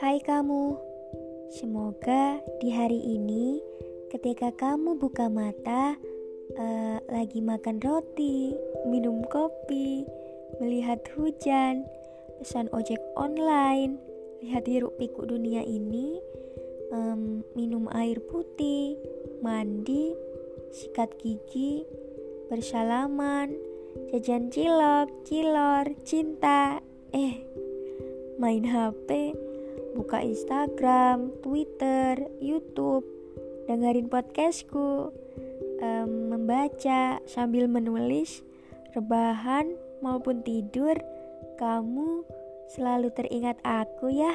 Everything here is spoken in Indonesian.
Hai kamu, semoga di hari ini ketika kamu buka mata uh, lagi makan roti, minum kopi, melihat hujan, pesan ojek online, lihat hiruk pikuk dunia ini, um, minum air putih, mandi, sikat gigi, bersalaman, jajan cilok, cilor, cinta, eh, main HP, buka Instagram, Twitter, YouTube, dengerin podcastku, um, membaca sambil menulis, rebahan maupun tidur, kamu selalu teringat aku ya.